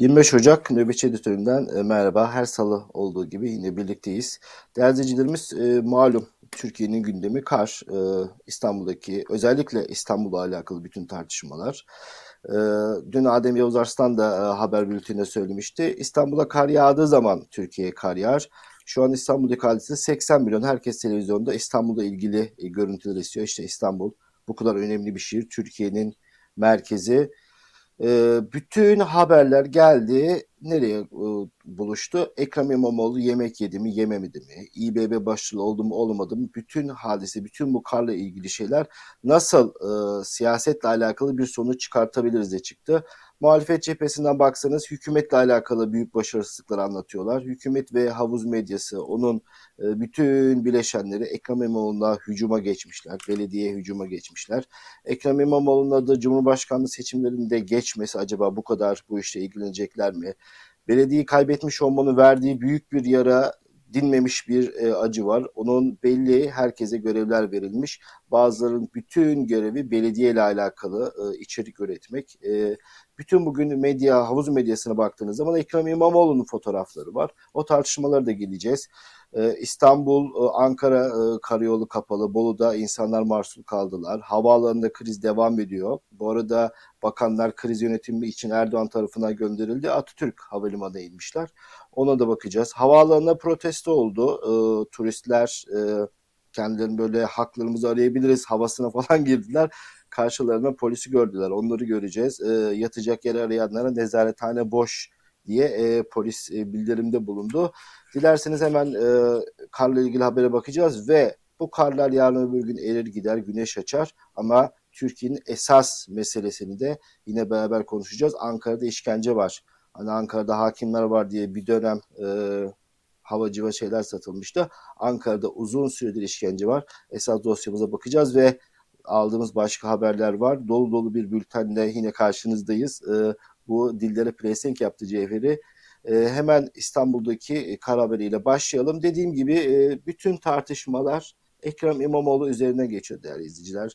25 Ocak Nöbetçi Editörü'nden e, merhaba. Her salı olduğu gibi yine birlikteyiz. Değerli izleyicilerimiz e, malum Türkiye'nin gündemi kar. E, İstanbul'daki özellikle İstanbul'la alakalı bütün tartışmalar. E, dün Adem Yavuz Arslan da e, haber bülteninde söylemişti. İstanbul'a kar yağdığı zaman Türkiye'ye kar yağar. Şu an İstanbul'daki hadise 80 milyon. Herkes televizyonda İstanbul'la ilgili e, görüntüler istiyor. İşte İstanbul bu kadar önemli bir şehir. Türkiye'nin merkezi e, bütün haberler geldi. Nereye e, buluştu? Ekrem İmamoğlu yemek yedi mi, yememedi mi? İBB başarılı oldu mu, olmadı mı? Bütün hadise, bütün bu karla ilgili şeyler nasıl e, siyasetle alakalı bir sonuç çıkartabiliriz diye çıktı. Muhalefet cephesinden baksanız hükümetle alakalı büyük başarısızlıklar anlatıyorlar. Hükümet ve havuz medyası onun e, bütün bileşenleri Ekrem İmamoğlu'na hücuma geçmişler. Belediye hücuma geçmişler. Ekrem İmamoğlu'na da Cumhurbaşkanlığı seçimlerinde geçmesi acaba bu kadar bu işle ilgilenecekler mi? Belediyeyi kaybetmiş olmanın verdiği büyük bir yara dinmemiş bir e, acı var. Onun belli herkese görevler verilmiş. Bazılarının bütün görevi belediye ile alakalı e, içerik üretmek. E, bütün bugün medya, havuz medyasına baktığınız zaman Ekrem İmamoğlu'nun fotoğrafları var. O tartışmalara da geleceğiz. Ee, İstanbul, e, Ankara e, karayolu kapalı. Bolu'da insanlar mahsur kaldılar. Havaalanında kriz devam ediyor. Bu arada bakanlar kriz yönetimi için Erdoğan tarafından gönderildi. Atatürk Havalimanı'na inmişler. Ona da bakacağız. Havaalanına protesto oldu. E, turistler e, kendilerini böyle haklarımızı arayabiliriz havasına falan girdiler. Karşılarına polisi gördüler. Onları göreceğiz. E, yatacak yer arayanlara nezarethane boş diye e, polis e, bildirimde bulundu. Dilerseniz hemen e, karla ilgili habere bakacağız ve bu karlar yarın öbür gün erir gider, güneş açar ama Türkiye'nin esas meselesini de yine beraber konuşacağız. Ankara'da işkence var. Hani Ankara'da hakimler var diye bir dönem e, havacı şeyler satılmıştı. Ankara'da uzun süredir işkence var. Esas dosyamıza bakacağız ve aldığımız başka haberler var. Dolu dolu bir bültenle yine karşınızdayız. E, bu dillere playsenk yaptı Cevheri. E, hemen İstanbul'daki kar haberiyle başlayalım. Dediğim gibi e, bütün tartışmalar Ekrem İmamoğlu üzerine geçiyor değerli izleyiciler.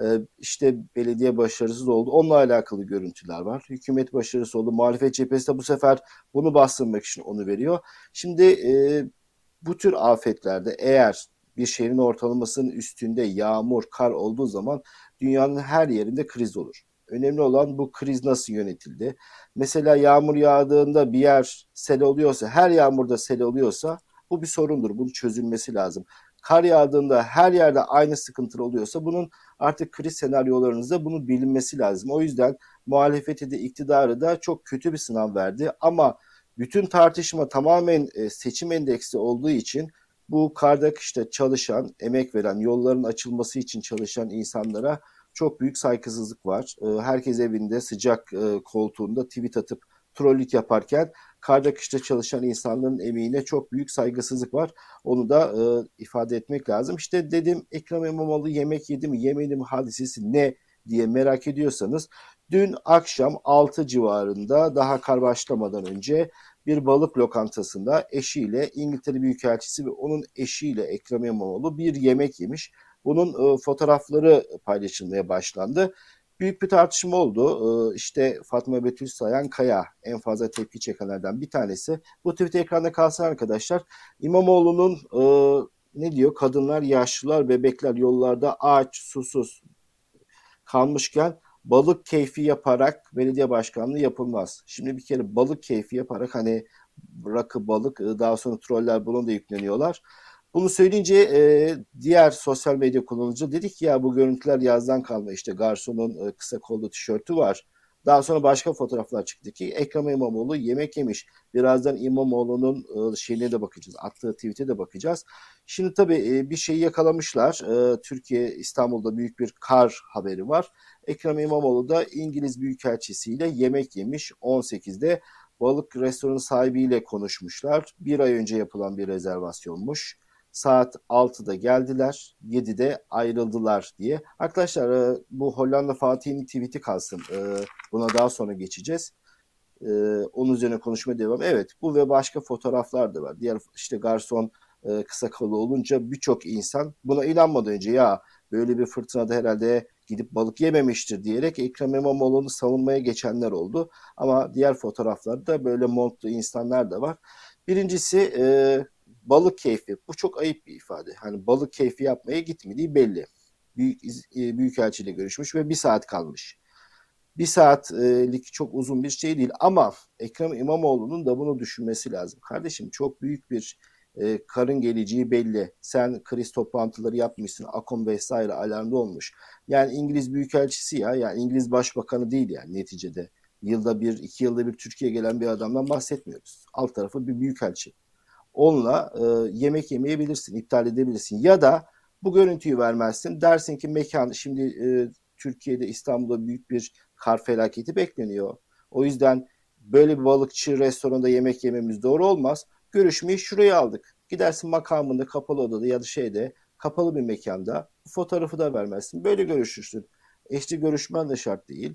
E, işte belediye başarısız oldu. Onunla alakalı görüntüler var. Hükümet başarısı oldu. Muhalefet cephesi de bu sefer bunu bastırmak için onu veriyor. Şimdi e, bu tür afetlerde eğer bir şehrin ortalamasının üstünde yağmur, kar olduğu zaman dünyanın her yerinde kriz olur. Önemli olan bu kriz nasıl yönetildi. Mesela yağmur yağdığında bir yer sel oluyorsa, her yağmurda sel oluyorsa bu bir sorundur. Bunun çözülmesi lazım. Kar yağdığında her yerde aynı sıkıntı oluyorsa bunun artık kriz senaryolarınızda bunu bilinmesi lazım. O yüzden muhalefeti de iktidarı da çok kötü bir sınav verdi. Ama bütün tartışma tamamen e, seçim endeksi olduğu için bu karda kışta çalışan, emek veren, yolların açılması için çalışan insanlara çok büyük saygısızlık var. Ee, herkes evinde sıcak e, koltuğunda tweet atıp trollük yaparken karda kışta çalışan insanların emeğine çok büyük saygısızlık var. Onu da e, ifade etmek lazım. İşte dedim Ekrem İmamoğlu yemek yedi mi yemedi mi hadisesi ne diye merak ediyorsanız dün akşam 6 civarında daha kar başlamadan önce bir balık lokantasında eşiyle İngiltere Büyükelçisi ve onun eşiyle Ekrem İmamoğlu bir yemek yemiş. Bunun e, fotoğrafları paylaşılmaya başlandı. Büyük bir tartışma oldu. E, işte Fatma Betül Sayan Kaya en fazla tepki çekenlerden bir tanesi. Bu tweet ekranda kalsın arkadaşlar. İmamoğlu'nun e, ne diyor? Kadınlar, yaşlılar, bebekler yollarda ağaç, susuz kalmışken balık keyfi yaparak belediye başkanlığı yapılmaz. Şimdi bir kere balık keyfi yaparak hani rakı balık daha sonra troller buna da yükleniyorlar. Bunu söyleyince e, diğer sosyal medya kullanıcı dedik ya bu görüntüler yazdan kalma işte garsonun e, kısa kollu tişörtü var. Daha sonra başka fotoğraflar çıktı ki Ekrem İmamoğlu yemek yemiş. Birazdan İmamoğlu'nun e, şeyine de bakacağız. Attığı tweet'e de bakacağız. Şimdi tabii e, bir şeyi yakalamışlar. E, Türkiye İstanbul'da büyük bir kar haberi var. Ekrem İmamoğlu da İngiliz Büyükelçisiyle yemek yemiş 18'de. Balık restoranı sahibiyle konuşmuşlar. Bir ay önce yapılan bir rezervasyonmuş saat 6'da geldiler, 7'de ayrıldılar diye. Arkadaşlar e, bu Hollanda Fatih'in tweet'i kalsın. E, buna daha sonra geçeceğiz. E, onun üzerine konuşma devam. Evet bu ve başka fotoğraflar da var. Diğer işte garson kısa kolu olunca birçok insan buna inanmadan önce ya böyle bir fırtınada herhalde gidip balık yememiştir diyerek Ekrem İmamoğlu'nu savunmaya geçenler oldu. Ama diğer fotoğraflarda böyle montlu insanlar da var. Birincisi balık keyfi. Bu çok ayıp bir ifade. Hani balık keyfi yapmaya gitmediği belli. Büyük e, Büyükelçiyle görüşmüş ve bir saat kalmış. Bir saatlik çok uzun bir şey değil ama Ekrem İmamoğlu'nun da bunu düşünmesi lazım. Kardeşim çok büyük bir e, karın geleceği belli. Sen kriz toplantıları yapmışsın. Akon vesaire alarmda olmuş. Yani İngiliz Büyükelçisi ya. Yani İngiliz Başbakanı değil yani neticede. Yılda bir, iki yılda bir Türkiye'ye gelen bir adamdan bahsetmiyoruz. Alt tarafı bir büyükelçi. Onunla e, yemek yemeyebilirsin, iptal edebilirsin. Ya da bu görüntüyü vermezsin. Dersin ki mekan, şimdi e, Türkiye'de İstanbul'da büyük bir kar felaketi bekleniyor. O yüzden böyle bir balıkçı restoranda yemek yememiz doğru olmaz. Görüşmeyi şuraya aldık. Gidersin makamında kapalı odada ya da şeyde kapalı bir mekanda fotoğrafı da vermezsin. Böyle görüşürsün. Eşli görüşmen de şart değil.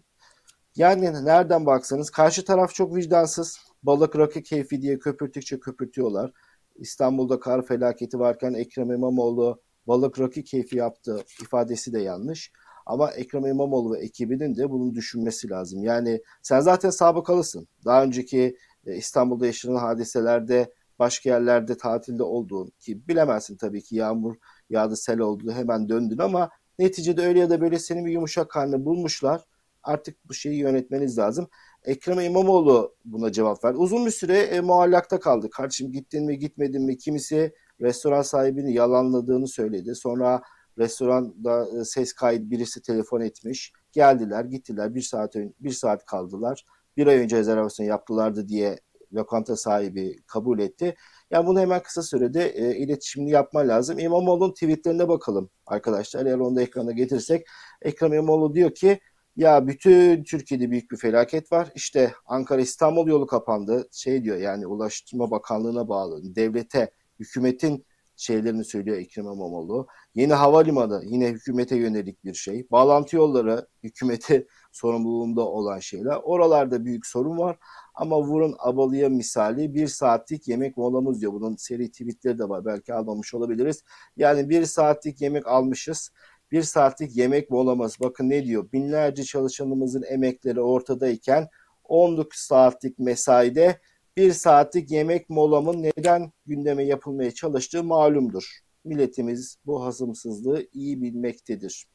Yani nereden baksanız karşı taraf çok vicdansız. Balık rakı keyfi diye köpürtükçe köpürtüyorlar. İstanbul'da kar felaketi varken Ekrem İmamoğlu balık rakı keyfi yaptı ifadesi de yanlış. Ama Ekrem İmamoğlu ve ekibinin de bunu düşünmesi lazım. Yani sen zaten sabıkalısın. Daha önceki e, İstanbul'da yaşanan hadiselerde başka yerlerde tatilde olduğun ki bilemezsin tabii ki yağmur yağdı sel oldu hemen döndün ama neticede öyle ya da böyle senin bir yumuşak karnı bulmuşlar. Artık bu şeyi yönetmeniz lazım. Ekrem İmamoğlu buna cevap verdi. Uzun bir süre e, muallakta kaldı. Kardeşim gittin mi gitmedin mi? Kimisi restoran sahibini yalanladığını söyledi. Sonra restoranda e, ses kayıt birisi telefon etmiş. Geldiler gittiler bir saat bir saat kaldılar. Bir ay önce rezervasyon yaptılardı diye lokanta sahibi kabul etti. Yani bunu hemen kısa sürede e, iletişimini yapma lazım. İmamoğlu'nun tweetlerine bakalım arkadaşlar. Eğer onu da ekrana getirsek. Ekrem İmamoğlu diyor ki ya bütün Türkiye'de büyük bir felaket var. İşte Ankara-İstanbul yolu kapandı. Şey diyor yani Ulaştırma Bakanlığı'na bağlı. Devlete, hükümetin şeylerini söylüyor Ekrem İmamoğlu. Yeni havalimanı yine hükümete yönelik bir şey. Bağlantı yolları hükümete sorumluluğunda olan şeyler. Oralarda büyük sorun var. Ama vurun abalıya misali bir saatlik yemek molamız diyor. Bunun seri tweetleri de var. Belki almamış olabiliriz. Yani bir saatlik yemek almışız. Bir saatlik yemek molamız. Bakın ne diyor? Binlerce çalışanımızın emekleri ortadayken 19 saatlik mesaide bir saatlik yemek molamın neden gündeme yapılmaya çalıştığı malumdur. Milletimiz bu hazımsızlığı iyi bilmektedir.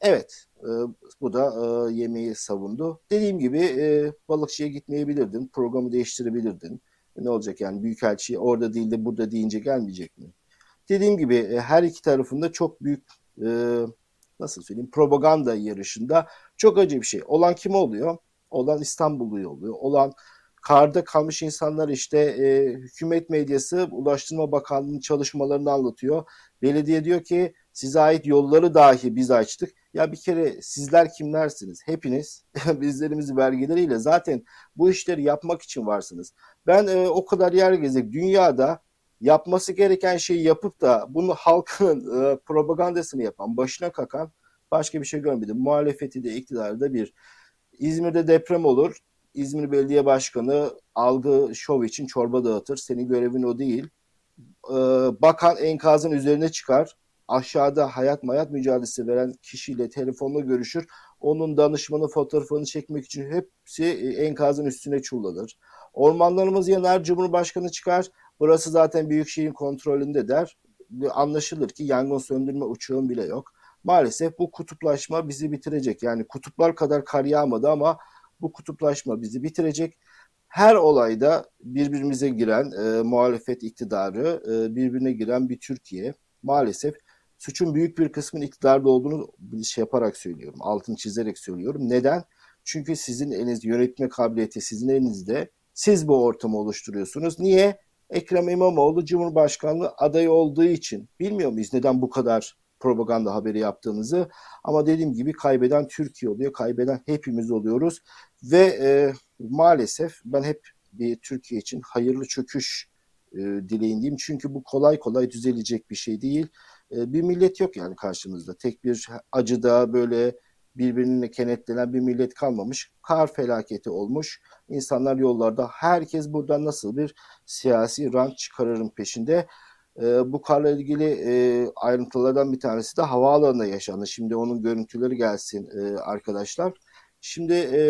Evet, e, bu da e, yemeği savundu. Dediğim gibi e, balıkçıya gitmeyebilirdin, programı değiştirebilirdin. Ne olacak yani Büyükelçi orada değil de burada deyince gelmeyecek mi? Dediğim gibi e, her iki tarafında çok büyük e, nasıl söyleyeyim propaganda yarışında çok acı bir şey. Olan kim oluyor? Olan İstanbullu oluyor. Olan karda kalmış insanlar işte e, hükümet medyası Ulaştırma Bakanlığı'nın çalışmalarını anlatıyor. Belediye diyor ki size ait yolları dahi biz açtık. Ya bir kere sizler kimlersiniz? Hepiniz bizlerimiz vergileriyle zaten bu işleri yapmak için varsınız. Ben e, o kadar yer gezdik. Dünyada yapması gereken şeyi yapıp da bunu halkın e, propagandasını yapan, başına kakan başka bir şey görmedim. Muhalefeti de iktidarı da bir. İzmir'de deprem olur. İzmir Belediye Başkanı algı şov için çorba dağıtır. Senin görevin o değil. Ee, bakan enkazın üzerine çıkar. Aşağıda hayat mayat mücadelesi veren kişiyle telefonla görüşür. Onun danışmanı fotoğrafını çekmek için hepsi e, enkazın üstüne çullanır. Ormanlarımız yanar, Cumhurbaşkanı çıkar. Burası zaten Büyükşehir'in kontrolünde der. Anlaşılır ki yangın söndürme uçağın bile yok. Maalesef bu kutuplaşma bizi bitirecek. Yani kutuplar kadar kar yağmadı ama bu kutuplaşma bizi bitirecek. Her olayda birbirimize giren e, muhalefet iktidarı, e, birbirine giren bir Türkiye maalesef suçun büyük bir kısmının iktidarda olduğunu şey yaparak söylüyorum. Altını çizerek söylüyorum. Neden? Çünkü sizin elinizde yönetme kabiliyeti sizin elinizde. Siz bu ortamı oluşturuyorsunuz. Niye? Ekrem İmamoğlu Cumhurbaşkanlığı adayı olduğu için. Bilmiyor muyuz neden bu kadar propaganda haberi yaptığımızı. Ama dediğim gibi kaybeden Türkiye oluyor. Kaybeden hepimiz oluyoruz. Ve e, maalesef ben hep bir Türkiye için hayırlı çöküş e, dileğindeyim. Çünkü bu kolay kolay düzelecek bir şey değil. E, bir millet yok yani karşımızda. Tek bir acıda böyle birbirine kenetlenen bir millet kalmamış. Kar felaketi olmuş. İnsanlar yollarda. Herkes buradan nasıl bir siyasi rank çıkarırın peşinde. E, bu karla ilgili e, ayrıntılardan bir tanesi de havaalanında yaşandı. Şimdi onun görüntüleri gelsin e, arkadaşlar. Şimdi e,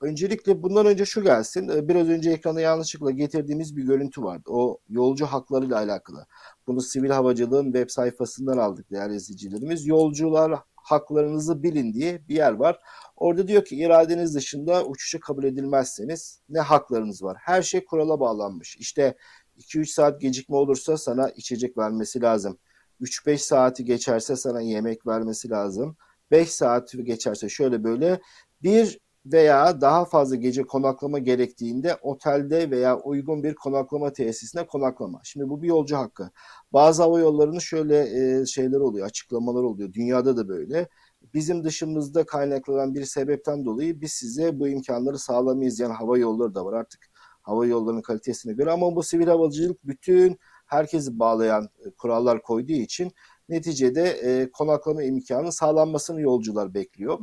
öncelikle bundan önce şu gelsin. E, biraz önce ekrana yanlışlıkla getirdiğimiz bir görüntü vardı. O yolcu haklarıyla alakalı. Bunu sivil havacılığın web sayfasından aldık değerli izleyicilerimiz. Yolcular haklarınızı bilin diye bir yer var. Orada diyor ki iradeniz dışında uçuşa kabul edilmezseniz ne haklarınız var? Her şey kurala bağlanmış. İşte 2-3 saat gecikme olursa sana içecek vermesi lazım. 3-5 saati geçerse sana yemek vermesi lazım. 5 saat geçerse şöyle böyle bir veya daha fazla gece konaklama gerektiğinde otelde veya uygun bir konaklama tesisine konaklama. Şimdi bu bir yolcu hakkı. Bazı hava yollarının şöyle e, şeyler oluyor, açıklamalar oluyor. Dünyada da böyle. Bizim dışımızda kaynaklanan bir sebepten dolayı biz size bu imkanları sağlamayız. Yani hava yolları da var artık hava yollarının kalitesine göre ama bu sivil havacılık bütün herkesi bağlayan e, kurallar koyduğu için neticede e, konaklama imkanı sağlanmasını yolcular bekliyor.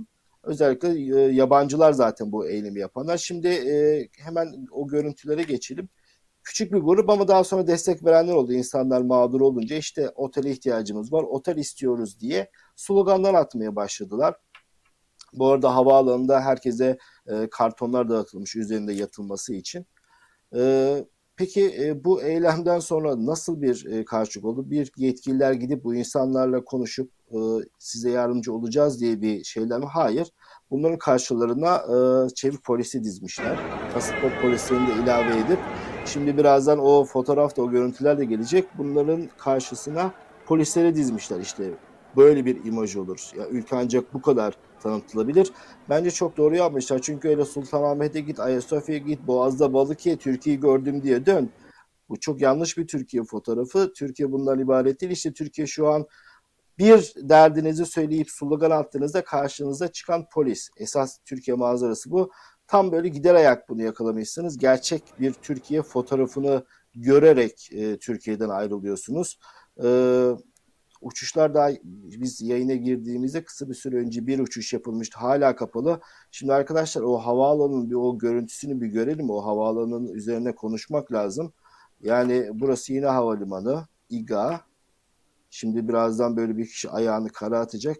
Özellikle e, yabancılar zaten bu eylemi yapanlar. Şimdi e, hemen o görüntülere geçelim. Küçük bir grup ama daha sonra destek verenler oldu. İnsanlar mağdur olunca işte otele ihtiyacımız var, otel istiyoruz diye sloganlar atmaya başladılar. Bu arada havaalanında herkese e, kartonlar dağıtılmış üzerinde yatılması için. E, peki e, bu eylemden sonra nasıl bir e, karşılık oldu? Bir yetkililer gidip bu insanlarla konuşup e, size yardımcı olacağız diye bir şeyler mi? Hayır. Bunların karşılarına e, çevik polisi dizmişler. Pasaport polislerini de ilave edip şimdi birazdan o fotoğraf da o görüntüler de gelecek. Bunların karşısına polisleri dizmişler işte böyle bir imaj olur. Ya ülke ancak bu kadar tanıtılabilir. Bence çok doğru yapmışlar. Çünkü öyle Sultanahmet'e git, Ayasofya'ya git, Boğaz'da balık ye, Türkiye'yi gördüm diye dön. Bu çok yanlış bir Türkiye fotoğrafı. Türkiye bundan ibaret değil. İşte Türkiye şu an bir derdinizi söyleyip slogan attığınızda karşınıza çıkan polis. Esas Türkiye manzarası bu. Tam böyle gider ayak bunu yakalamışsınız. Gerçek bir Türkiye fotoğrafını görerek e, Türkiye'den ayrılıyorsunuz. E, uçuşlar daha biz yayına girdiğimizde kısa bir süre önce bir uçuş yapılmıştı. Hala kapalı. Şimdi arkadaşlar o havaalanının bir o görüntüsünü bir görelim. O havaalanının üzerine konuşmak lazım. Yani burası yine havalimanı. İGA. Şimdi birazdan böyle bir kişi ayağını kara atacak.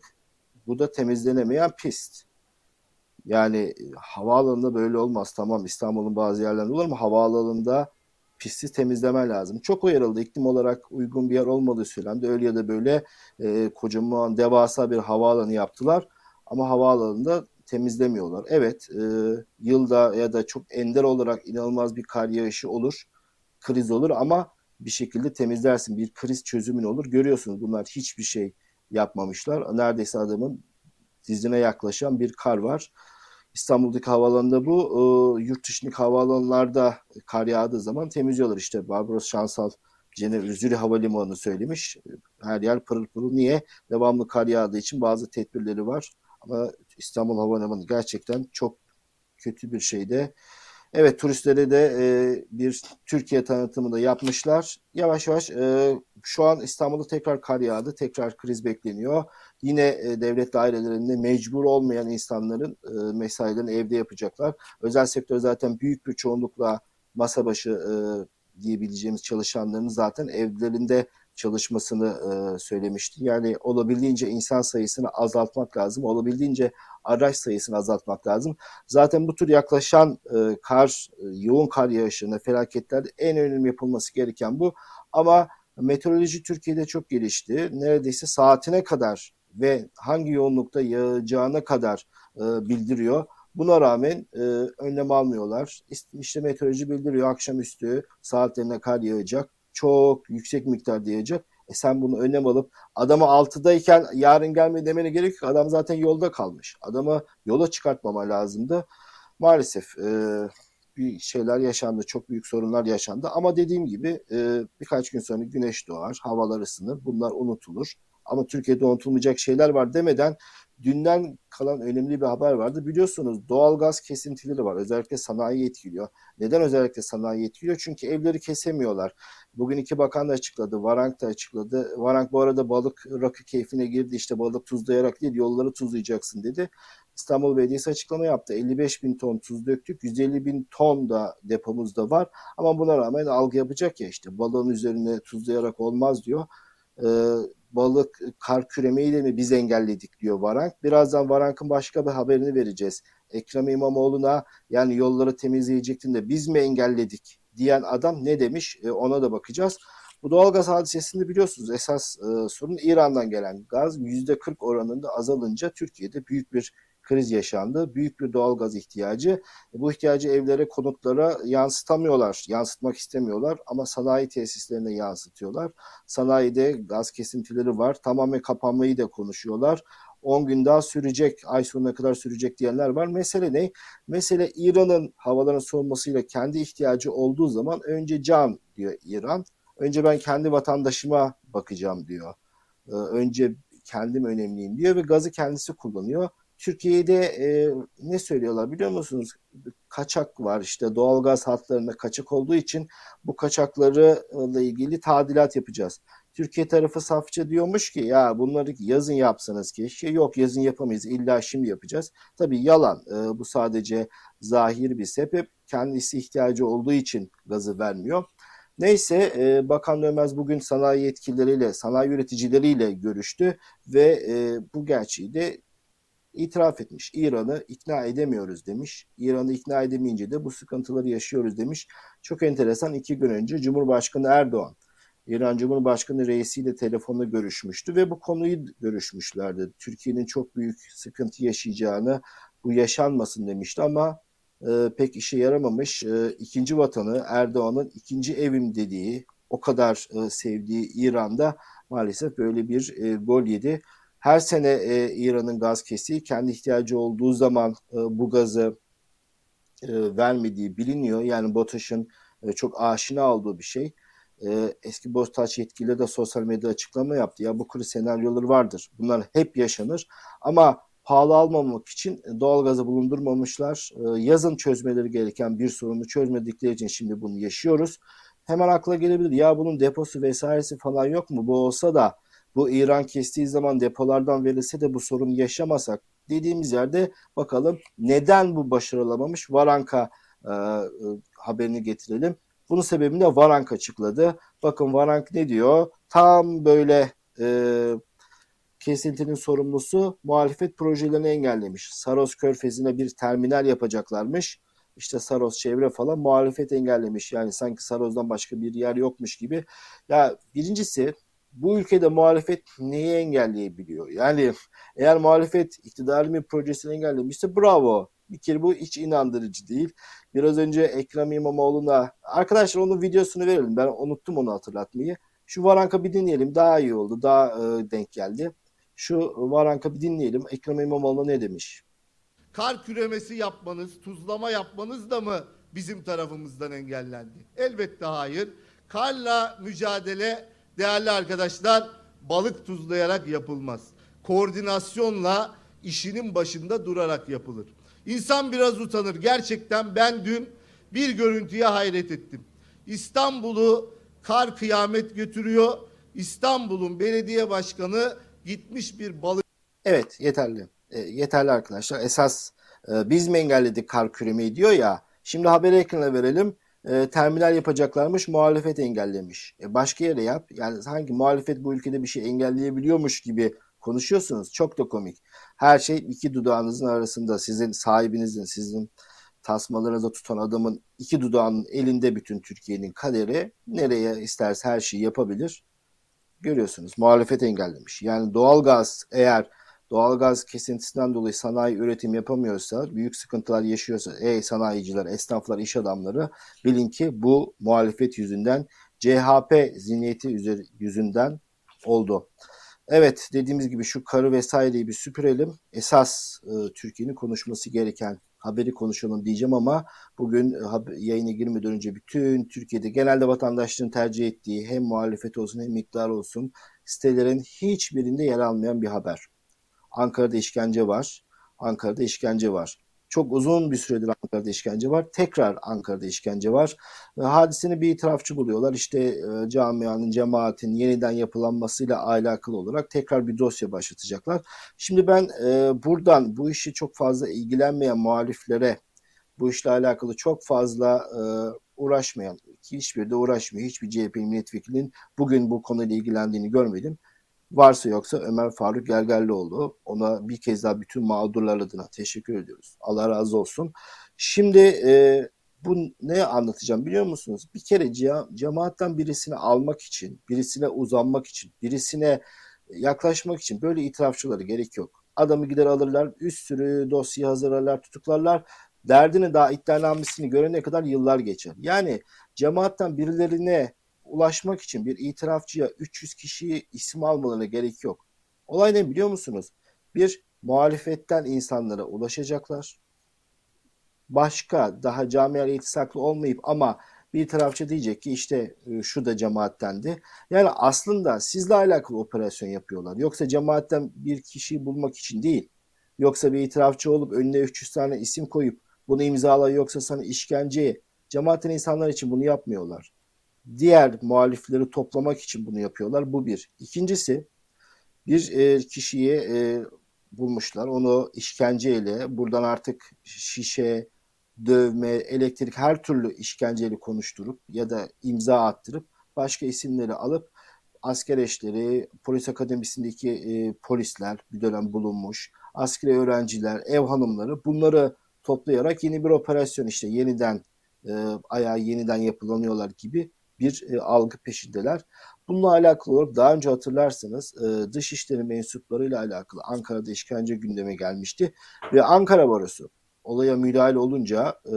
Bu da temizlenemeyen pist. Yani havaalanında böyle olmaz. Tamam İstanbul'un bazı yerlerinde olur ama havaalanında pisti temizleme lazım. Çok uyarıldı. İklim olarak uygun bir yer olmadığı söylendi. Öyle ya da böyle e, kocaman devasa bir havaalanı yaptılar. Ama havaalanında temizlemiyorlar. Evet e, yılda ya da çok ender olarak inanılmaz bir kar yağışı olur. Kriz olur ama bir şekilde temizlersin. Bir kriz çözümün olur. Görüyorsunuz bunlar hiçbir şey yapmamışlar. Neredeyse adamın dizine yaklaşan bir kar var. İstanbul'daki havaalanında bu. E, yurt dışındaki havaalanlarda kar yağdığı zaman temizliyorlar. İşte Barbaros Şansal Cenevre Zürih Havalimanı'nı söylemiş. Her yer pırıl pırıl. Niye? Devamlı kar yağdığı için bazı tedbirleri var. Ama İstanbul Havalimanı gerçekten çok kötü bir şeyde. Evet turistlere de e, bir Türkiye tanıtımı da yapmışlar. Yavaş yavaş e, şu an İstanbul'da tekrar kar yağdı. Tekrar kriz bekleniyor. Yine e, devlet dairelerinde mecbur olmayan insanların e, mesailerini evde yapacaklar. Özel sektör zaten büyük bir çoğunlukla masa başı e, diyebileceğimiz çalışanların zaten evlerinde çalışmasını e, söylemişti. Yani olabildiğince insan sayısını azaltmak lazım. Olabildiğince araç sayısını azaltmak lazım. Zaten bu tür yaklaşan e, kar, e, yoğun kar yağışlarında, felaketlerde en önemli yapılması gereken bu. Ama meteoroloji Türkiye'de çok gelişti. Neredeyse saatine kadar ve hangi yoğunlukta yağacağına kadar e, bildiriyor. Buna rağmen e, önlem almıyorlar. İşte meteoroloji bildiriyor akşamüstü saatlerine kar yağacak. Çok yüksek miktar yağacak. E sen bunu önlem alıp adamı 6'dayken yarın gelme demene gerek yok. Adam zaten yolda kalmış. Adamı yola çıkartmama lazımdı. Maalesef e, bir şeyler yaşandı. Çok büyük sorunlar yaşandı. Ama dediğim gibi e, birkaç gün sonra güneş doğar, havalar ısınır. Bunlar unutulur. Ama Türkiye'de unutulmayacak şeyler var demeden dünden kalan önemli bir haber vardı. Biliyorsunuz doğalgaz kesintileri var. Özellikle sanayi etkiliyor. Neden özellikle sanayi etkiliyor? Çünkü evleri kesemiyorlar. Bugün iki bakan da açıkladı. Varank da açıkladı. Varank bu arada balık rakı keyfine girdi. İşte balık tuzlayarak değil yolları tuzlayacaksın dedi. İstanbul Belediyesi açıklama yaptı. 55 bin ton tuz döktük. 150 bin ton da depomuzda var. Ama buna rağmen algı yapacak ya işte balığın üzerine tuzlayarak olmaz diyor. Ee, balık kar küremeyi mi biz engelledik diyor Varank. Birazdan Varank'ın başka bir haberini vereceğiz. Ekrem İmamoğlu'na yani yolları temizleyecektin de biz mi engelledik diyen adam ne demiş e, ona da bakacağız. Bu doğalgaz hadisesinde biliyorsunuz esas e, sorun İran'dan gelen gaz %40 oranında azalınca Türkiye'de büyük bir kriz yaşandı. Büyük bir doğalgaz ihtiyacı. Bu ihtiyacı evlere, konutlara yansıtamıyorlar, yansıtmak istemiyorlar ama sanayi tesislerine yansıtıyorlar. Sanayide gaz kesintileri var. Tamamen kapanmayı da konuşuyorlar. 10 gün daha sürecek, ay sonuna kadar sürecek diyenler var. Mesele ne? Mesele İran'ın havaların soğumasıyla kendi ihtiyacı olduğu zaman önce can diyor İran. Önce ben kendi vatandaşıma bakacağım diyor. Ee, önce kendim önemliyim diyor ve gazı kendisi kullanıyor. Türkiye'de e, ne söylüyorlar biliyor musunuz? Kaçak var işte doğalgaz hatlarında kaçak olduğu için bu kaçaklarla ilgili tadilat yapacağız. Türkiye tarafı safça diyormuş ki ya bunları yazın yapsanız keşke. Yok yazın yapamayız illa şimdi yapacağız. Tabii yalan e, bu sadece zahir bir sebep. Kendisi ihtiyacı olduğu için gazı vermiyor. Neyse e, Bakan Dönmez bugün sanayi yetkilileriyle, sanayi üreticileriyle görüştü ve e, bu gerçeği de itiraf etmiş. İran'ı ikna edemiyoruz demiş. İran'ı ikna edemeyince de bu sıkıntıları yaşıyoruz demiş. Çok enteresan iki gün önce Cumhurbaşkanı Erdoğan İran Cumhurbaşkanı reisiyle telefonda görüşmüştü ve bu konuyu görüşmüşlerdi. Türkiye'nin çok büyük sıkıntı yaşayacağını, bu yaşanmasın demişti ama e, pek işe yaramamış. E, ikinci vatanı Erdoğan'ın ikinci evim dediği, o kadar e, sevdiği İran'da maalesef böyle bir e, gol yedi. Her sene e, İran'ın gaz kestiği, kendi ihtiyacı olduğu zaman e, bu gazı e, vermediği biliniyor. Yani BOTAŞ'ın e, çok aşina olduğu bir şey. E, eski BOTAŞ yetkili de sosyal medya açıklama yaptı. Ya bu kriz senaryoları vardır. Bunlar hep yaşanır. Ama pahalı almamak için doğal gazı bulundurmamışlar. E, yazın çözmeleri gereken bir sorunu çözmedikleri için şimdi bunu yaşıyoruz. Hemen akla gelebilir. Ya bunun deposu vesairesi falan yok mu? Bu olsa da bu İran kestiği zaman depolardan verilse de bu sorunu yaşamasak dediğimiz yerde bakalım neden bu başarılamamış Varanka e, e, haberini getirelim. Bunun sebebini de Varank açıkladı. Bakın Varank ne diyor? Tam böyle e, kesintinin sorumlusu muhalefet projelerini engellemiş. Saros Körfezi'ne bir terminal yapacaklarmış. İşte Saros çevre falan muhalefet engellemiş. Yani sanki Saros'dan başka bir yer yokmuş gibi. Ya birincisi bu ülkede muhalefet neyi engelleyebiliyor? Yani eğer muhalefet iktidarın bir projesini engellemişse bravo. Bir kere bu hiç inandırıcı değil. Biraz önce Ekrem İmamoğlu'na arkadaşlar onun videosunu verelim. Ben unuttum onu hatırlatmayı. Şu Varanka bir dinleyelim. Daha iyi oldu. Daha e, denk geldi. Şu Varanka bir dinleyelim. Ekrem İmamoğlu ne demiş? Kar küremesi yapmanız, tuzlama yapmanız da mı bizim tarafımızdan engellendi? Elbette hayır. Karla mücadele değerli arkadaşlar balık tuzlayarak yapılmaz. Koordinasyonla işinin başında durarak yapılır. İnsan biraz utanır. Gerçekten ben dün bir görüntüye hayret ettim. İstanbul'u kar kıyamet götürüyor. İstanbul'un belediye başkanı gitmiş bir balık. Evet yeterli. E, yeterli arkadaşlar. Esas e, biz mi engelledik kar küremeyi diyor ya. Şimdi haberi ekrana verelim e, terminal yapacaklarmış muhalefet engellemiş. E, başka yere yap. Yani sanki muhalefet bu ülkede bir şey engelleyebiliyormuş gibi konuşuyorsunuz. Çok da komik. Her şey iki dudağınızın arasında. Sizin sahibinizin, sizin tasmalarınıza tutan adamın iki dudağının elinde bütün Türkiye'nin kaderi. Nereye isterse her şeyi yapabilir. Görüyorsunuz muhalefet engellemiş. Yani doğalgaz eğer doğalgaz kesintisinden dolayı sanayi üretim yapamıyorsa, büyük sıkıntılar yaşıyorsa, ey sanayiciler, esnaflar, iş adamları bilin ki bu muhalefet yüzünden, CHP zihniyeti yüzünden oldu. Evet dediğimiz gibi şu karı vesaireyi bir süpürelim. Esas e, Türkiye'nin konuşması gereken haberi konuşalım diyeceğim ama bugün e, yayına girmeden önce bütün Türkiye'de genelde vatandaşların tercih ettiği hem muhalefet olsun hem iktidar olsun sitelerin hiçbirinde yer almayan bir haber. Ankara'da işkence var. Ankara'da işkence var. Çok uzun bir süredir Ankara'da işkence var. Tekrar Ankara'da işkence var. Hadiseni bir itirafçı buluyorlar. İşte e, camianın, cemaatin yeniden yapılanmasıyla alakalı olarak tekrar bir dosya başlatacaklar. Şimdi ben e, buradan bu işi çok fazla ilgilenmeyen muhaliflere bu işle alakalı çok fazla e, uğraşmayan, hiçbir de uğraşmıyor. Hiçbir CHP milletvekilinin bugün bu konuyla ilgilendiğini görmedim. Varsa yoksa Ömer Faruk Gergerlioğlu. Ona bir kez daha bütün mağdurlar adına teşekkür ediyoruz. Allah razı olsun. Şimdi e, bu ne anlatacağım biliyor musunuz? Bir kere cemaatten birisini almak için, birisine uzanmak için, birisine yaklaşmak için böyle itirafçıları gerek yok. Adamı gider alırlar, üst sürü dosya hazırlarlar, tutuklarlar. Derdini daha iddianamesini görene kadar yıllar geçer. Yani cemaatten birilerine ulaşmak için bir itirafçıya 300 kişiyi isim almalarına gerek yok. Olay ne biliyor musunuz? Bir muhalefetten insanlara ulaşacaklar. Başka daha camiayla iltisaklı olmayıp ama bir tarafçı diyecek ki işte e, şu da cemaattendi. Yani aslında sizle alakalı operasyon yapıyorlar. Yoksa cemaatten bir kişiyi bulmak için değil. Yoksa bir itirafçı olup önüne 300 tane isim koyup bunu imzala yoksa sana işkenceye cemaatin insanlar için bunu yapmıyorlar diğer muhalifleri toplamak için bunu yapıyorlar. Bu bir. İkincisi bir e, kişiyi e, bulmuşlar. Onu işkenceyle buradan artık şişe, dövme, elektrik her türlü işkenceyle konuşturup ya da imza attırıp başka isimleri alıp asker eşleri, polis akademisindeki e, polisler bir dönem bulunmuş, askeri öğrenciler, ev hanımları bunları toplayarak yeni bir operasyon işte yeniden e, ayağı yeniden yapılanıyorlar gibi bir e, algı peşindeler. Bununla alakalı olarak daha önce hatırlarsanız e, dışişleri mensuplarıyla alakalı Ankara'da işkence gündeme gelmişti. Ve Ankara Barosu olaya müdahale olunca e,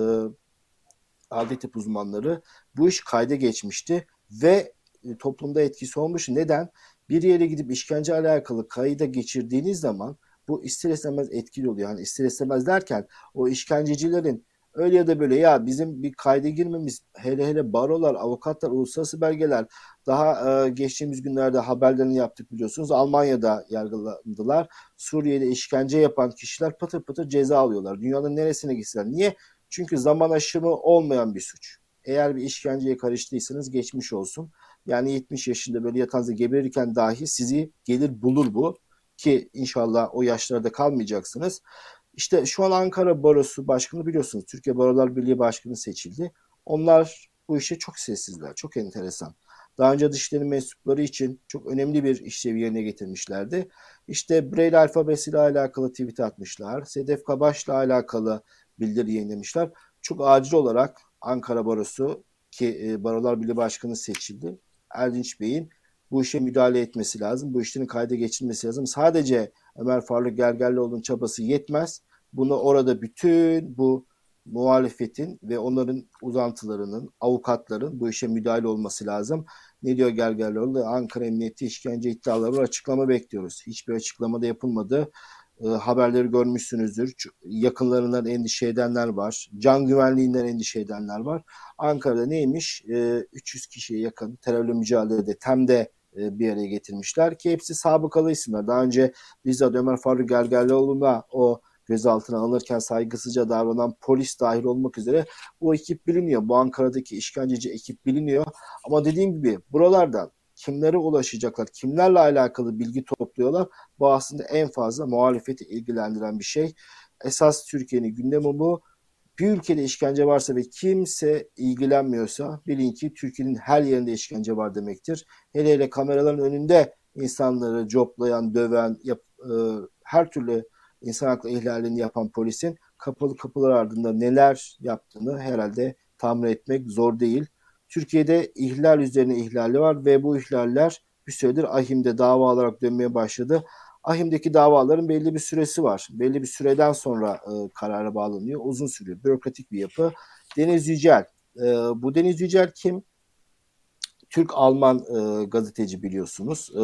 adli uzmanları bu iş kayda geçmişti ve e, toplumda etkisi olmuş. Neden? Bir yere gidip işkence alakalı kayda geçirdiğiniz zaman bu ister istemez etkili oluyor. Yani ister istemez derken o işkencecilerin Öyle ya da böyle ya bizim bir kayda girmemiz hele hele barolar, avukatlar, uluslararası belgeler daha e, geçtiğimiz günlerde haberlerini yaptık biliyorsunuz. Almanya'da yargılandılar. Suriye'de işkence yapan kişiler patır patır ceza alıyorlar. Dünyanın neresine gitseler. Niye? Çünkü zaman aşımı olmayan bir suç. Eğer bir işkenceye karıştıysanız geçmiş olsun. Yani 70 yaşında böyle yatağınızda geberirken dahi sizi gelir bulur bu. Ki inşallah o yaşlarda kalmayacaksınız. İşte şu an Ankara Barosu Başkanı biliyorsunuz Türkiye Barolar Birliği Başkanı seçildi. Onlar bu işe çok sessizler, çok enteresan. Daha önce dışişleri mensupları için çok önemli bir işlevi yerine getirmişlerdi. İşte Braille alfabesiyle alakalı tweet atmışlar. Sedef Kabaş'la alakalı bildiri yayınlamışlar. Çok acil olarak Ankara Barosu ki e, Barolar Birliği Başkanı seçildi. Erdinç Bey'in bu işe müdahale etmesi lazım. Bu işlerin kayda geçilmesi lazım. Sadece Ömer Faruk Gergerlioğlu'nun çabası yetmez. Bunu orada bütün bu muhalefetin ve onların uzantılarının, avukatların bu işe müdahale olması lazım. Ne diyor Gergerlioğlu? Ankara Emniyeti işkence iddiaları var. Açıklama bekliyoruz. Hiçbir açıklama da yapılmadı. E, haberleri görmüşsünüzdür. Yakınlarından endişe edenler var. Can güvenliğinden endişe edenler var. Ankara'da neymiş? E, 300 kişiye yakın terörle mücadelede TEM'de e, bir araya getirmişler ki hepsi sabıkalı isimler. Daha önce bizzat Ömer Faruk Gergerlioğlu'na o gözaltına alınırken saygısızca davranan polis dahil olmak üzere bu ekip biliniyor. Bu Ankara'daki işkenceci ekip biliniyor. Ama dediğim gibi buralardan kimlere ulaşacaklar, kimlerle alakalı bilgi topluyorlar. Bu aslında en fazla muhalefeti ilgilendiren bir şey. Esas Türkiye'nin gündemi bu bir ülkede işkence varsa ve kimse ilgilenmiyorsa bilin ki Türkiye'nin her yerinde işkence var demektir. Hele hele kameraların önünde insanları coplayan, döven, yap, e, her türlü insan hakları ihlalini yapan polisin kapalı kapılar ardında neler yaptığını herhalde tahmin etmek zor değil. Türkiye'de ihlal üzerine ihlali var ve bu ihlaller bir süredir ahimde dava olarak dönmeye başladı. Ahim'deki davaların belli bir süresi var. Belli bir süreden sonra e, karara bağlanıyor. Uzun sürüyor. Bürokratik bir yapı. Deniz Yücel. E, bu Deniz Yücel kim? Türk-Alman e, gazeteci biliyorsunuz. E,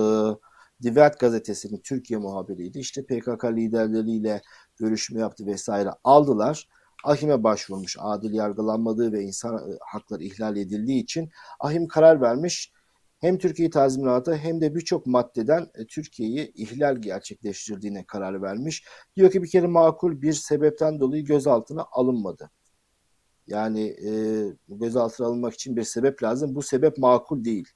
Die Welt gazetesinin Türkiye muhabiriydi. İşte PKK liderleriyle görüşme yaptı vesaire aldılar. Ahim'e başvurmuş adil yargılanmadığı ve insan e, hakları ihlal edildiği için Ahim karar vermiş hem Türkiye tazminatı hem de birçok maddeden e, Türkiye'yi ihlal gerçekleştirdiğine karar vermiş. Diyor ki bir kere makul bir sebepten dolayı gözaltına alınmadı. Yani e, gözaltına alınmak için bir sebep lazım. Bu sebep makul değil.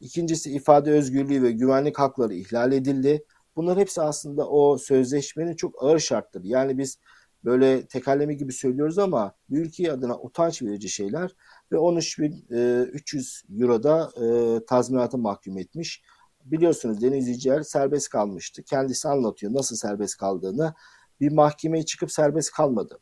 İkincisi ifade özgürlüğü ve güvenlik hakları ihlal edildi. Bunlar hepsi aslında o sözleşmenin çok ağır şartları. Yani biz böyle tekerleme gibi söylüyoruz ama ülke adına utanç verici şeyler ve 13.300 e, Euro'da e, tazminata mahkum etmiş. Biliyorsunuz Deniz Yücel serbest kalmıştı. Kendisi anlatıyor nasıl serbest kaldığını. Bir mahkemeye çıkıp serbest kalmadı.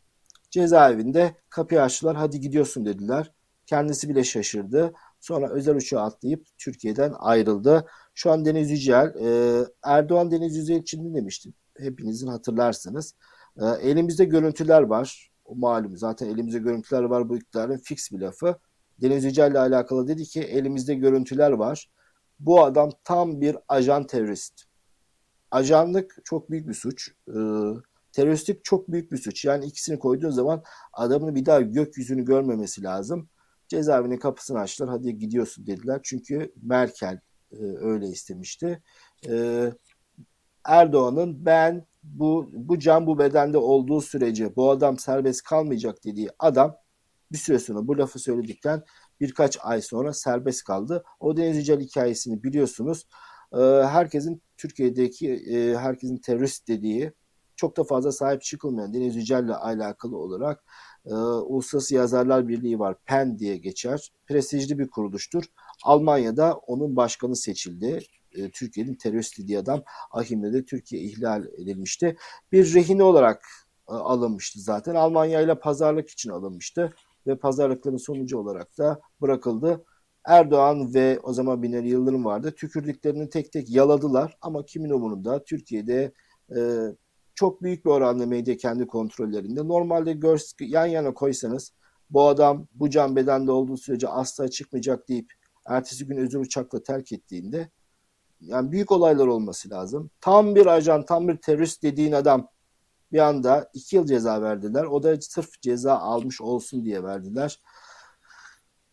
Cezaevinde kapıyı açtılar hadi gidiyorsun dediler. Kendisi bile şaşırdı. Sonra özel uçağa atlayıp Türkiye'den ayrıldı. Şu an Deniz Yücel, e, Erdoğan Deniz Yücel için ne demişti? Hepinizin hatırlarsınız. E, elimizde görüntüler var. Malum zaten elimizde görüntüler var bu iktidarın fix bir lafı. Deniz Yücel ile alakalı dedi ki elimizde görüntüler var. Bu adam tam bir ajan terörist. Ajanlık çok büyük bir suç. Ee, teröristlik çok büyük bir suç. Yani ikisini koyduğun zaman adamın bir daha gökyüzünü görmemesi lazım. Cezaevinin kapısını açtılar. Hadi gidiyorsun dediler. Çünkü Merkel e, öyle istemişti. E, Erdoğan'ın ben bu bu can bu bedende olduğu sürece bu adam serbest kalmayacak dediği adam bir süre sonra bu lafı söyledikten birkaç ay sonra serbest kaldı. O Deniz Yücel hikayesini biliyorsunuz. E, herkesin Türkiye'deki e, herkesin terörist dediği çok da fazla sahip çıkılmayan Deniz Yücel'le alakalı olarak e, Uluslararası Yazarlar Birliği var. PEN diye geçer. Prestijli bir kuruluştur. Almanya'da onun başkanı seçildi. E, Türkiye'nin terörist dediği adam Ahim'de de Türkiye ihlal edilmişti. Bir rehine olarak e, alınmıştı zaten. Almanya ile pazarlık için alınmıştı ve pazarlıkların sonucu olarak da bırakıldı. Erdoğan ve o zaman Binali Yıldırım vardı. Tükürdüklerini tek tek yaladılar ama kimin umurunda Türkiye'de e, çok büyük bir oranda medya kendi kontrollerinde. Normalde gör, yan yana koysanız bu adam bu can bedende olduğu sürece asla çıkmayacak deyip ertesi gün özel uçakla terk ettiğinde yani büyük olaylar olması lazım. Tam bir ajan, tam bir terörist dediğin adam bir anda iki yıl ceza verdiler. O da sırf ceza almış olsun diye verdiler.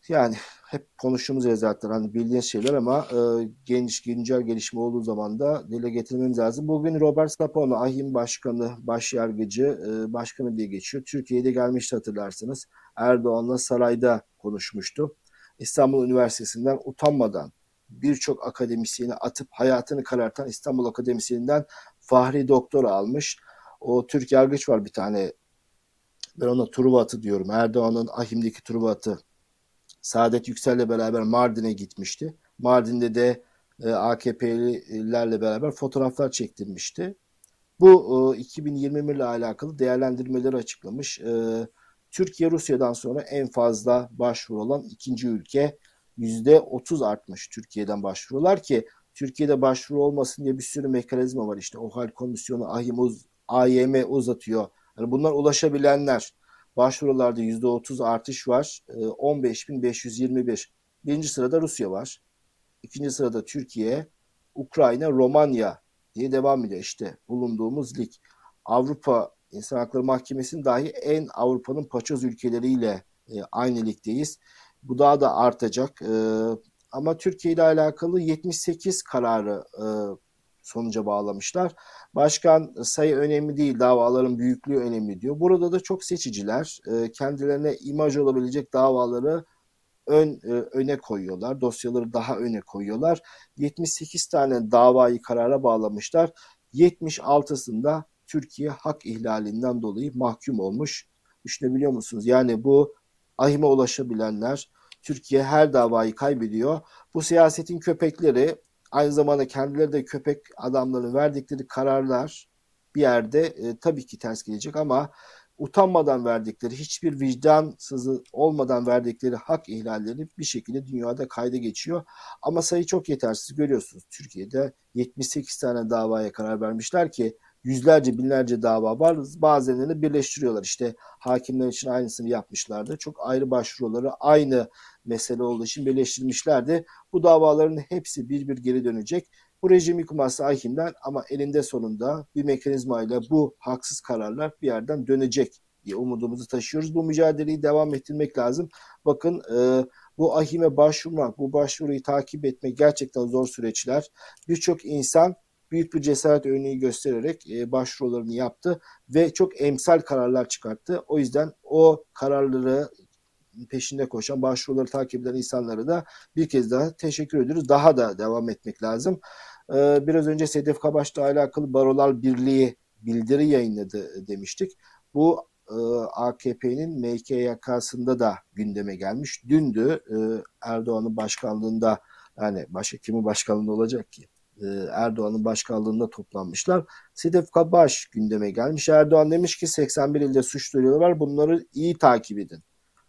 Yani hep konuştuğumuz yazarlar hani bildiğiniz şeyler ama e, geniş güncel gelişme olduğu zaman da dile getirmemiz lazım. Bugün Robert Sapano, Ahim Başkanı, Başyargıcı, e, Başkanı diye geçiyor. Türkiye'de gelmişti hatırlarsınız. Erdoğan'la sarayda konuşmuştu. İstanbul Üniversitesi'nden utanmadan birçok akademisyeni atıp hayatını karartan İstanbul Akademisyeninden Fahri Doktor almış. O Türk yargıç var bir tane. Ben ona Truva diyorum. Erdoğan'ın Ahim'deki Truva Saadet Yüksel'le beraber Mardin'e gitmişti. Mardin'de de e, AKP'lilerle beraber fotoğraflar çektirmişti. Bu e, 2021 ile alakalı değerlendirmeleri açıklamış. E, Türkiye Rusya'dan sonra en fazla başvuru olan ikinci ülke. %30 artmış Türkiye'den başvurular ki Türkiye'de başvuru olmasın diye bir sürü mekanizma var. İşte OHAL komisyonu, AYM, AYM uzatıyor. Yani bunlar ulaşabilenler Başvurularda %30 artış var. 15.521. Ee, Birinci sırada Rusya var. İkinci sırada Türkiye, Ukrayna, Romanya diye devam ediyor işte bulunduğumuz lig. Avrupa İnsan Hakları Mahkemesi'nin dahi en Avrupa'nın paçoz ülkeleriyle e, aynı ligdeyiz. Bu daha da artacak. E, ama Türkiye ile alakalı 78 kararı e, sonuca bağlamışlar. Başkan sayı önemli değil, davaların büyüklüğü önemli diyor. Burada da çok seçiciler e, kendilerine imaj olabilecek davaları ön e, öne koyuyorlar. Dosyaları daha öne koyuyorlar. 78 tane davayı karara bağlamışlar. 76'sında Türkiye hak ihlalinden dolayı mahkum olmuş. Düşünebiliyor musunuz? Yani bu ahime ulaşabilenler Türkiye her davayı kaybediyor. Bu siyasetin köpekleri Aynı zamanda kendileri de köpek adamların verdikleri kararlar bir yerde e, tabii ki ters gelecek ama utanmadan verdikleri, hiçbir vicdansızı olmadan verdikleri hak ihlalleri bir şekilde dünyada kayda geçiyor. Ama sayı çok yetersiz görüyorsunuz. Türkiye'de 78 tane davaya karar vermişler ki yüzlerce binlerce dava var. Bazılarını birleştiriyorlar. İşte hakimler için aynısını yapmışlardı. Çok ayrı başvuruları aynı mesele olduğu için birleştirmişlerdi. Bu davaların hepsi bir bir geri dönecek. Bu rejim yıkılmazsa hakimden ama elinde sonunda bir mekanizmayla bu haksız kararlar bir yerden dönecek diye umudumuzu taşıyoruz. Bu mücadeleyi devam ettirmek lazım. Bakın e, Bu ahime başvurmak, bu başvuruyu takip etmek gerçekten zor süreçler. Birçok insan büyük bir cesaret örneği göstererek e, başvurularını yaptı ve çok emsal kararlar çıkarttı. O yüzden o kararları peşinde koşan, başvuruları takip eden insanlara da bir kez daha teşekkür ediyoruz. Daha da devam etmek lazım. Ee, biraz önce Sedef Kabaş'la alakalı Barolar Birliği bildiri yayınladı demiştik. Bu e, AKP'nin MKYK'sında da gündeme gelmiş. Dündü e, Erdoğan'ın başkanlığında yani başka kimin başkanlığında olacak ki? E, Erdoğan'ın başkanlığında toplanmışlar. Sedef Kabaş gündeme gelmiş. Erdoğan demiş ki 81 ilde suç duyuruları var. Bunları iyi takip edin.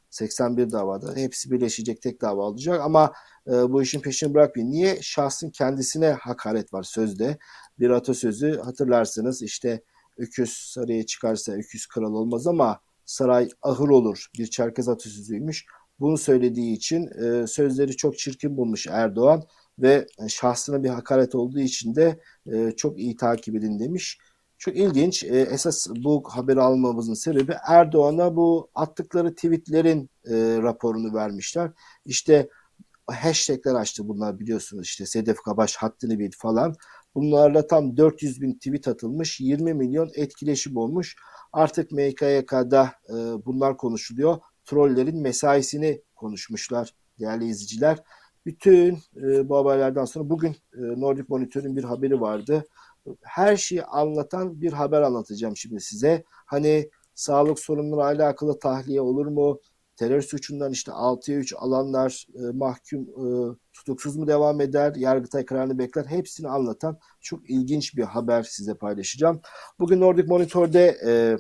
81 davada hepsi birleşecek tek dava olacak ama e, bu işin peşini bırakmayın. Niye? Şahsın kendisine hakaret var sözde. Bir atasözü hatırlarsınız işte öküz saraya çıkarsa öküz kral olmaz ama saray ahır olur. Bir Çerkez atasözüymüş. Bunu söylediği için e, sözleri çok çirkin bulmuş Erdoğan ve şahsına bir hakaret olduğu için de e, çok iyi takip edin demiş. Çok ilginç. E, esas bu haberi almamızın sebebi Erdoğan'a bu attıkları tweetlerin e, raporunu vermişler. İşte hashtagler açtı bunlar biliyorsunuz işte Sedef Kabaş haddini bil falan. Bunlarla tam 400 bin tweet atılmış, 20 milyon etkileşim olmuş. Artık MKYK'da e, bunlar konuşuluyor. Trollerin mesaisini konuşmuşlar değerli izleyiciler. Bütün e, bu haberlerden sonra bugün e, Nordic Monitor'un bir haberi vardı. Her şeyi anlatan bir haber anlatacağım şimdi size. Hani sağlık sorunları alakalı tahliye olur mu? terör suçundan işte 6'ya 3 alanlar e, mahkum e, tutuksuz mu devam eder, Yargıtay kararını bekler hepsini anlatan çok ilginç bir haber size paylaşacağım. Bugün Nordic Monitor'de e,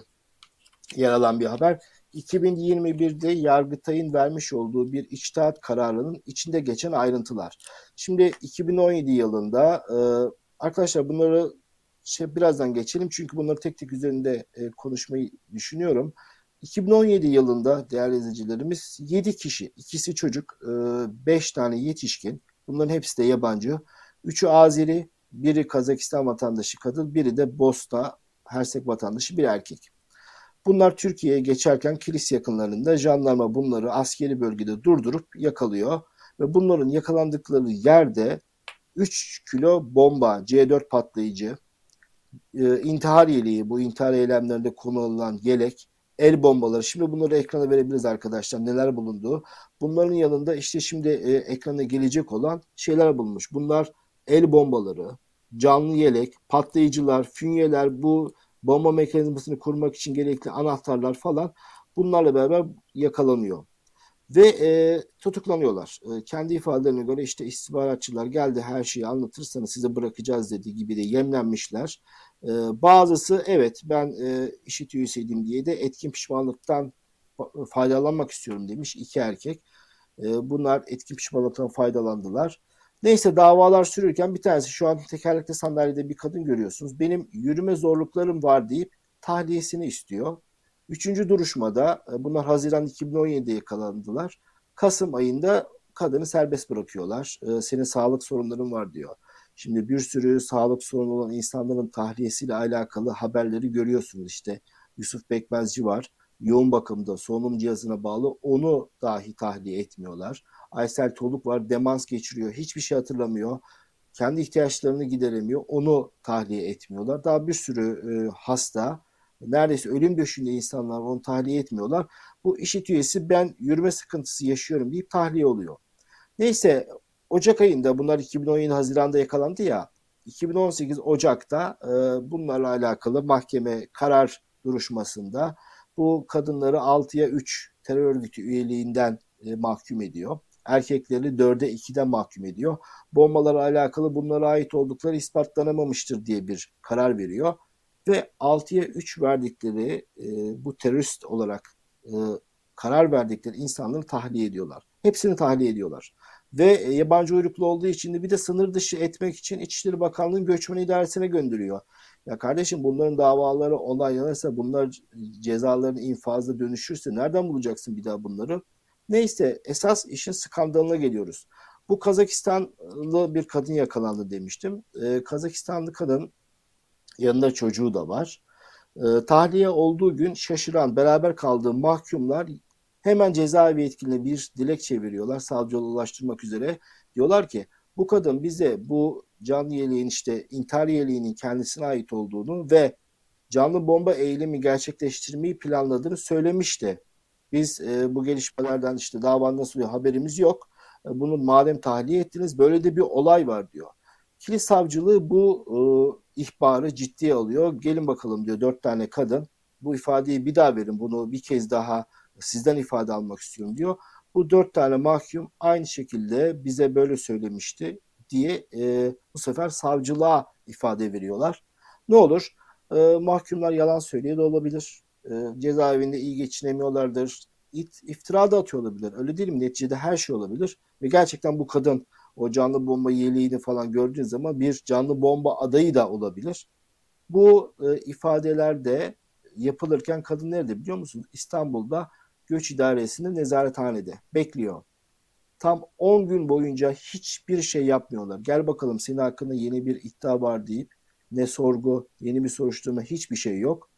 yer alan bir haber. 2021'de Yargıtay'ın vermiş olduğu bir içtihat kararının içinde geçen ayrıntılar. Şimdi 2017 yılında e, arkadaşlar bunları şey birazdan geçelim çünkü bunları tek tek üzerinde e, konuşmayı düşünüyorum. 2017 yılında değerli izleyicilerimiz 7 kişi, ikisi çocuk, 5 e, tane yetişkin, bunların hepsi de yabancı. Üçü Azeri, biri Kazakistan vatandaşı kadın, biri de Bosna Hersek vatandaşı bir erkek. Bunlar Türkiye'ye geçerken Kilis yakınlarında jandarma bunları askeri bölgede durdurup yakalıyor. Ve bunların yakalandıkları yerde 3 kilo bomba, C4 patlayıcı, e, intihar yeleği, bu intihar eylemlerinde kullanılan yelek, el bombaları. Şimdi bunları ekrana verebiliriz arkadaşlar. Neler bulunduğu. Bunların yanında işte şimdi e, ekrana gelecek olan şeyler bulunmuş. Bunlar el bombaları, canlı yelek, patlayıcılar, fünyeler, bu bomba mekanizmasını kurmak için gerekli anahtarlar falan bunlarla beraber yakalanıyor. Ve e, tutuklanıyorlar. E, kendi ifadelerine göre işte istihbaratçılar geldi her şeyi anlatırsanız size bırakacağız dediği gibi de yemlenmişler. E, bazısı evet ben e, işit üyesiydim diye de etkin pişmanlıktan faydalanmak istiyorum demiş iki erkek. E, bunlar etkin pişmanlıktan faydalandılar. Neyse davalar sürürken bir tanesi şu an tekerlekli sandalyede bir kadın görüyorsunuz. Benim yürüme zorluklarım var deyip tahliyesini istiyor. Üçüncü duruşmada e, bunlar Haziran 2017'de yakalandılar. Kasım ayında kadını serbest bırakıyorlar. E, senin sağlık sorunların var diyor. Şimdi bir sürü sağlık sorunu olan insanların tahliyesiyle alakalı haberleri görüyorsunuz. İşte Yusuf Bekmezci var. Yoğun bakımda solunum cihazına bağlı onu dahi tahliye etmiyorlar. Aysel Toluk var demans geçiriyor. Hiçbir şey hatırlamıyor. Kendi ihtiyaçlarını gideremiyor. Onu tahliye etmiyorlar. Daha bir sürü e, hasta neredeyse ölüm döşünde insanlar onu tahliye etmiyorlar. Bu işit üyesi ben yürüme sıkıntısı yaşıyorum deyip tahliye oluyor. Neyse Ocak ayında bunlar 2017 Haziran'da yakalandı ya 2018 Ocak'ta e, bunlarla alakalı mahkeme karar duruşmasında bu kadınları 6'ya 3 terör örgütü üyeliğinden e, mahkum ediyor. Erkekleri 4'e 2'den mahkum ediyor. Bombalara alakalı bunlara ait oldukları ispatlanamamıştır diye bir karar veriyor ve 6'ya 3 verdikleri e, bu terörist olarak e, karar verdikleri insanları tahliye ediyorlar. Hepsini tahliye ediyorlar. Ve e, yabancı uyruklu olduğu için de bir de sınır dışı etmek için İçişleri Bakanlığı'nın göçmen idaresine gönderiyor. Ya kardeşim bunların davaları onaylanırsa bunlar cezalarını infazda dönüşürse nereden bulacaksın bir daha bunları? Neyse esas işin skandalına geliyoruz. Bu Kazakistanlı bir kadın yakalandı demiştim. Ee, Kazakistanlı kadın Yanında çocuğu da var. E, tahliye olduğu gün şaşıran, beraber kaldığı mahkumlar Hemen cezaevi yetkiline bir dilekçe veriyorlar savcılığa ulaştırmak üzere. Diyorlar ki bu kadın bize bu canlı yeleğin işte intihar yeleğinin kendisine ait olduğunu ve canlı bomba eylemi gerçekleştirmeyi planladığını söylemişti. Biz e, bu gelişmelerden işte davanın nasıl oluyor haberimiz yok. E, bunu madem tahliye ettiniz böyle de bir olay var diyor. Kilis savcılığı bu e, ihbarı ciddiye alıyor. Gelin bakalım diyor dört tane kadın. Bu ifadeyi bir daha verin. Bunu bir kez daha sizden ifade almak istiyorum diyor. Bu dört tane mahkum aynı şekilde bize böyle söylemişti diye e, bu sefer savcılığa ifade veriyorlar. Ne olur? E, mahkumlar yalan söylüyor da olabilir. E, cezaevinde iyi geçinemiyorlardır. İt, iftira da atıyor olabilir. Öyle değil mi? Neticede her şey olabilir. Ve gerçekten bu kadın o canlı bomba yeleğini falan gördüğün zaman bir canlı bomba adayı da olabilir. Bu e, ifadeler yapılırken kadın nerede biliyor musun? İstanbul'da Göç İdaresi'nin nezarethanede bekliyor. Tam 10 gün boyunca hiçbir şey yapmıyorlar. Gel bakalım senin hakkında yeni bir iddia var deyip ne sorgu, yeni bir soruşturma hiçbir şey yok.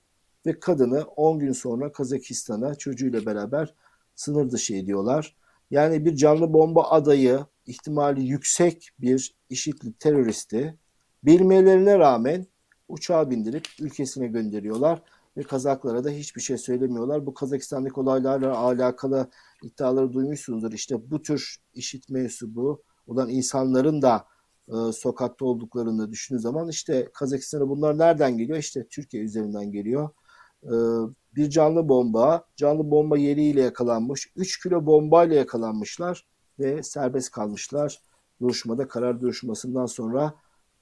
Ve kadını 10 gün sonra Kazakistan'a çocuğuyla beraber sınır dışı ediyorlar. Yani bir canlı bomba adayı, ihtimali yüksek bir işitli teröristi bilmelerine rağmen uçağa bindirip ülkesine gönderiyorlar ve Kazaklara da hiçbir şey söylemiyorlar. Bu Kazakistan'daki olaylarla alakalı iddiaları duymuşsunuzdur. İşte bu tür işit mensubu olan insanların da e, sokakta olduklarını düşündüğü zaman işte Kazakistan'a bunlar nereden geliyor? İşte Türkiye üzerinden geliyor. E, bir canlı bomba, canlı bomba yeriyle yakalanmış. 3 kilo bombayla yakalanmışlar ve serbest kalmışlar. Duruşmada karar duruşmasından sonra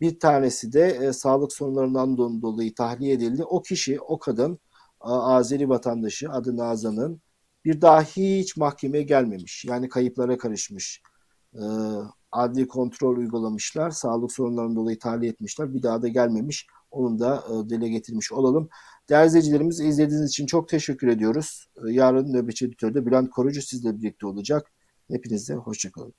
bir tanesi de e, sağlık sorunlarından dolayı tahliye edildi. O kişi, o kadın Azeri vatandaşı adı Nazan'ın bir daha hiç mahkemeye gelmemiş. Yani kayıplara karışmış. E, adli kontrol uygulamışlar. Sağlık sorunlarından dolayı tahliye etmişler. Bir daha da gelmemiş. Onun da e, dile getirmiş olalım. Değerli izleyicilerimiz izlediğiniz için çok teşekkür ediyoruz. E, yarın nöbetçi editörde Bülent Korucu sizle birlikte olacak. Hepinize hoşçakalın.